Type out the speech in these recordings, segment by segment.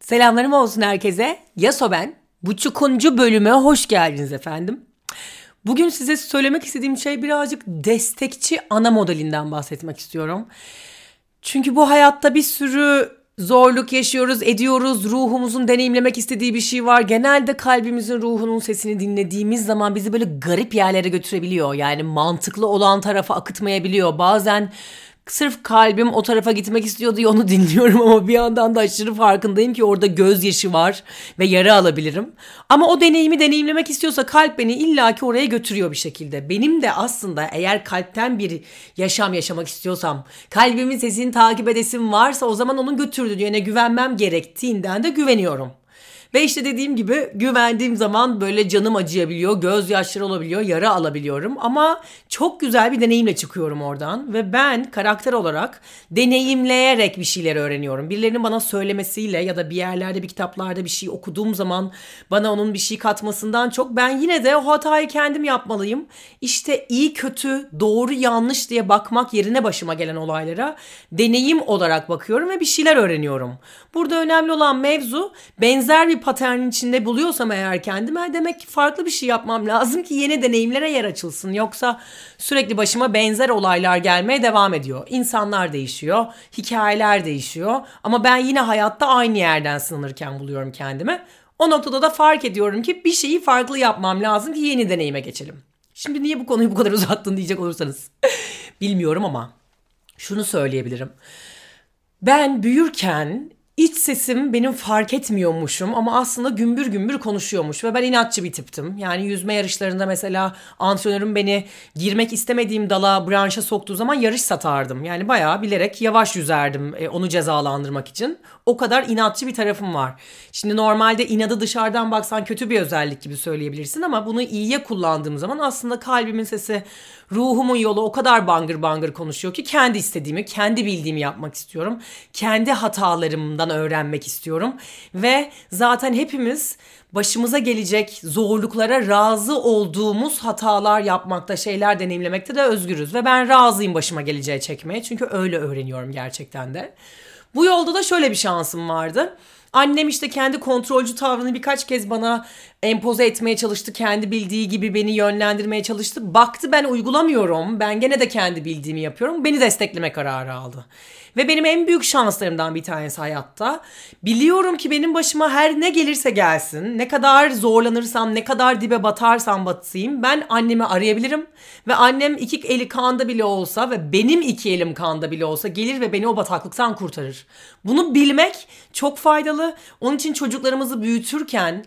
Selamlarım olsun herkese. Yaso ben. Bu çukuncu bölüme hoş geldiniz efendim. Bugün size söylemek istediğim şey birazcık destekçi ana modelinden bahsetmek istiyorum. Çünkü bu hayatta bir sürü zorluk yaşıyoruz, ediyoruz. Ruhumuzun deneyimlemek istediği bir şey var. Genelde kalbimizin ruhunun sesini dinlediğimiz zaman bizi böyle garip yerlere götürebiliyor. Yani mantıklı olan tarafa akıtmayabiliyor. Bazen sırf kalbim o tarafa gitmek istiyor diye onu dinliyorum ama bir yandan da aşırı farkındayım ki orada gözyaşı var ve yara alabilirim. Ama o deneyimi deneyimlemek istiyorsa kalp beni illaki oraya götürüyor bir şekilde. Benim de aslında eğer kalpten bir yaşam yaşamak istiyorsam, kalbimin sesini takip edesim varsa o zaman onun götürdüğü yöne güvenmem gerektiğinden de güveniyorum. Ve işte dediğim gibi güvendiğim zaman böyle canım acıyabiliyor, gözyaşları olabiliyor, yara alabiliyorum. Ama çok güzel bir deneyimle çıkıyorum oradan. Ve ben karakter olarak deneyimleyerek bir şeyler öğreniyorum. Birilerinin bana söylemesiyle ya da bir yerlerde bir kitaplarda bir şey okuduğum zaman bana onun bir şey katmasından çok ben yine de o hatayı kendim yapmalıyım. İşte iyi kötü, doğru yanlış diye bakmak yerine başıma gelen olaylara deneyim olarak bakıyorum ve bir şeyler öğreniyorum. Burada önemli olan mevzu benzer bir paternin içinde buluyorsam eğer kendime demek ki farklı bir şey yapmam lazım ki yeni deneyimlere yer açılsın. Yoksa sürekli başıma benzer olaylar gelmeye devam ediyor. İnsanlar değişiyor, hikayeler değişiyor ama ben yine hayatta aynı yerden sınırken buluyorum kendimi. O noktada da fark ediyorum ki bir şeyi farklı yapmam lazım ki yeni deneyime geçelim. Şimdi niye bu konuyu bu kadar uzattın diyecek olursanız. Bilmiyorum ama şunu söyleyebilirim. Ben büyürken İç sesim benim fark etmiyormuşum ama aslında gümbür gümbür konuşuyormuş ve ben inatçı bir tiptim. Yani yüzme yarışlarında mesela antrenörüm beni girmek istemediğim dala branşa soktuğu zaman yarış satardım. Yani bayağı bilerek yavaş yüzerdim e, onu cezalandırmak için. O kadar inatçı bir tarafım var. Şimdi normalde inadı dışarıdan baksan kötü bir özellik gibi söyleyebilirsin ama bunu iyiye kullandığım zaman aslında kalbimin sesi, ruhumun yolu o kadar bangır bangır konuşuyor ki kendi istediğimi, kendi bildiğimi yapmak istiyorum. Kendi hatalarımdan öğrenmek istiyorum. Ve zaten hepimiz başımıza gelecek zorluklara razı olduğumuz hatalar yapmakta, şeyler deneyimlemekte de özgürüz. Ve ben razıyım başıma geleceği çekmeye. Çünkü öyle öğreniyorum gerçekten de. Bu yolda da şöyle bir şansım vardı. Annem işte kendi kontrolcü tavrını birkaç kez bana empoze etmeye çalıştı. Kendi bildiği gibi beni yönlendirmeye çalıştı. Baktı ben uygulamıyorum. Ben gene de kendi bildiğimi yapıyorum. Beni destekleme kararı aldı. Ve benim en büyük şanslarımdan bir tanesi hayatta. Biliyorum ki benim başıma her ne gelirse gelsin, ne kadar zorlanırsam, ne kadar dibe batarsam batayım ben annemi arayabilirim. Ve annem iki eli kanda bile olsa ve benim iki elim kanda bile olsa gelir ve beni o bataklıktan kurtarır. Bunu bilmek çok faydalı. Onun için çocuklarımızı büyütürken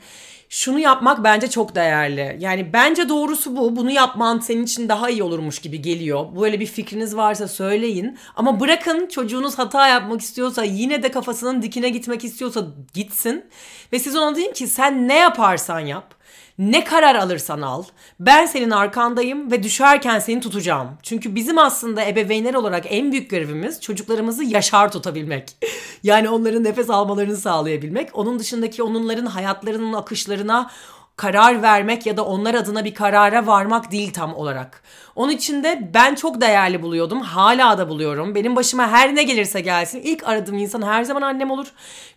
şunu yapmak bence çok değerli. Yani bence doğrusu bu. Bunu yapman senin için daha iyi olurmuş gibi geliyor. Böyle bir fikriniz varsa söyleyin. Ama bırakın çocuğunuz hata yapmak istiyorsa yine de kafasının dikine gitmek istiyorsa gitsin. Ve siz ona deyin ki sen ne yaparsan yap. Ne karar alırsan al. Ben senin arkandayım ve düşerken seni tutacağım. Çünkü bizim aslında ebeveynler olarak en büyük görevimiz çocuklarımızı yaşar tutabilmek. yani onların nefes almalarını sağlayabilmek. Onun dışındaki onların hayatlarının akışlarına karar vermek ya da onlar adına bir karara varmak değil tam olarak. Onun için de ben çok değerli buluyordum. Hala da buluyorum. Benim başıma her ne gelirse gelsin ilk aradığım insan her zaman annem olur.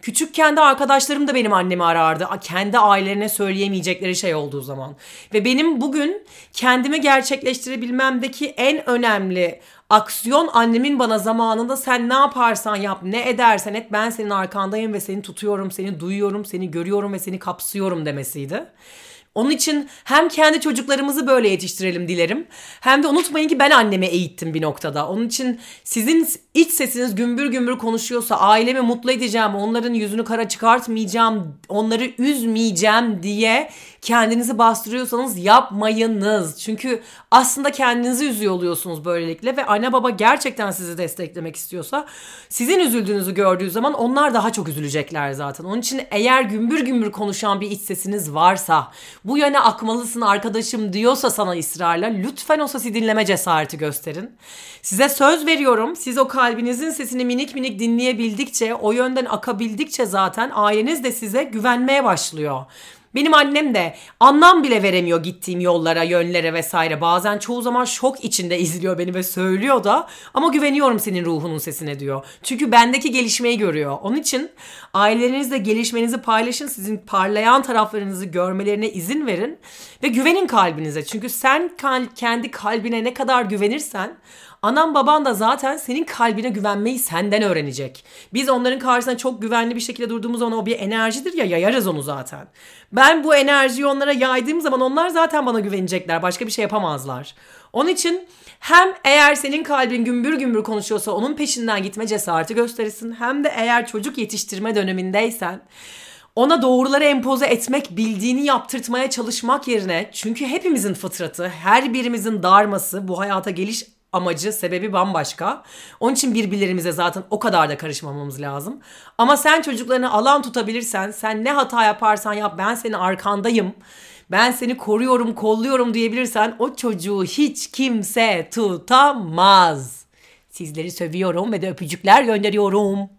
Küçükken de arkadaşlarım da benim annemi arardı. Kendi ailelerine söyleyemeyecekleri şey olduğu zaman. Ve benim bugün kendimi gerçekleştirebilmemdeki en önemli aksiyon annemin bana zamanında sen ne yaparsan yap, ne edersen et ben senin arkandayım ve seni tutuyorum, seni duyuyorum, seni görüyorum ve seni kapsıyorum demesiydi. Onun için hem kendi çocuklarımızı böyle yetiştirelim dilerim. Hem de unutmayın ki ben annemi eğittim bir noktada. Onun için sizin iç sesiniz gümbür gümbür konuşuyorsa ailemi mutlu edeceğim, onların yüzünü kara çıkartmayacağım, onları üzmeyeceğim diye kendinizi bastırıyorsanız yapmayınız. Çünkü aslında kendinizi üzüyor oluyorsunuz böylelikle ve anne baba gerçekten sizi desteklemek istiyorsa sizin üzüldüğünüzü gördüğü zaman onlar daha çok üzülecekler zaten. Onun için eğer gümbür gümbür konuşan bir iç sesiniz varsa bu yöne akmalısın arkadaşım diyorsa sana ısrarla lütfen o sesi dinleme cesareti gösterin. Size söz veriyorum siz o kalbinizin sesini minik minik dinleyebildikçe o yönden akabildikçe zaten aileniz de size güvenmeye başlıyor. Benim annem de anlam bile veremiyor gittiğim yollara, yönlere vesaire. Bazen çoğu zaman şok içinde izliyor beni ve söylüyor da ama güveniyorum senin ruhunun sesine diyor. Çünkü bendeki gelişmeyi görüyor. Onun için ailelerinizle gelişmenizi paylaşın. Sizin parlayan taraflarınızı görmelerine izin verin ve güvenin kalbinize. Çünkü sen kendi kalbine ne kadar güvenirsen Anan baban da zaten senin kalbine güvenmeyi senden öğrenecek. Biz onların karşısında çok güvenli bir şekilde durduğumuz zaman o bir enerjidir ya yayarız onu zaten. Ben bu enerjiyi onlara yaydığım zaman onlar zaten bana güvenecekler. Başka bir şey yapamazlar. Onun için hem eğer senin kalbin gümbür gümbür konuşuyorsa onun peşinden gitme cesareti gösterirsin. Hem de eğer çocuk yetiştirme dönemindeysen ona doğruları empoze etmek, bildiğini yaptırtmaya çalışmak yerine çünkü hepimizin fıtratı, her birimizin darması bu hayata geliş amacı, sebebi bambaşka. Onun için birbirlerimize zaten o kadar da karışmamamız lazım. Ama sen çocuklarını alan tutabilirsen, sen ne hata yaparsan yap ben senin arkandayım. Ben seni koruyorum, kolluyorum diyebilirsen o çocuğu hiç kimse tutamaz. Sizleri seviyorum ve de öpücükler gönderiyorum.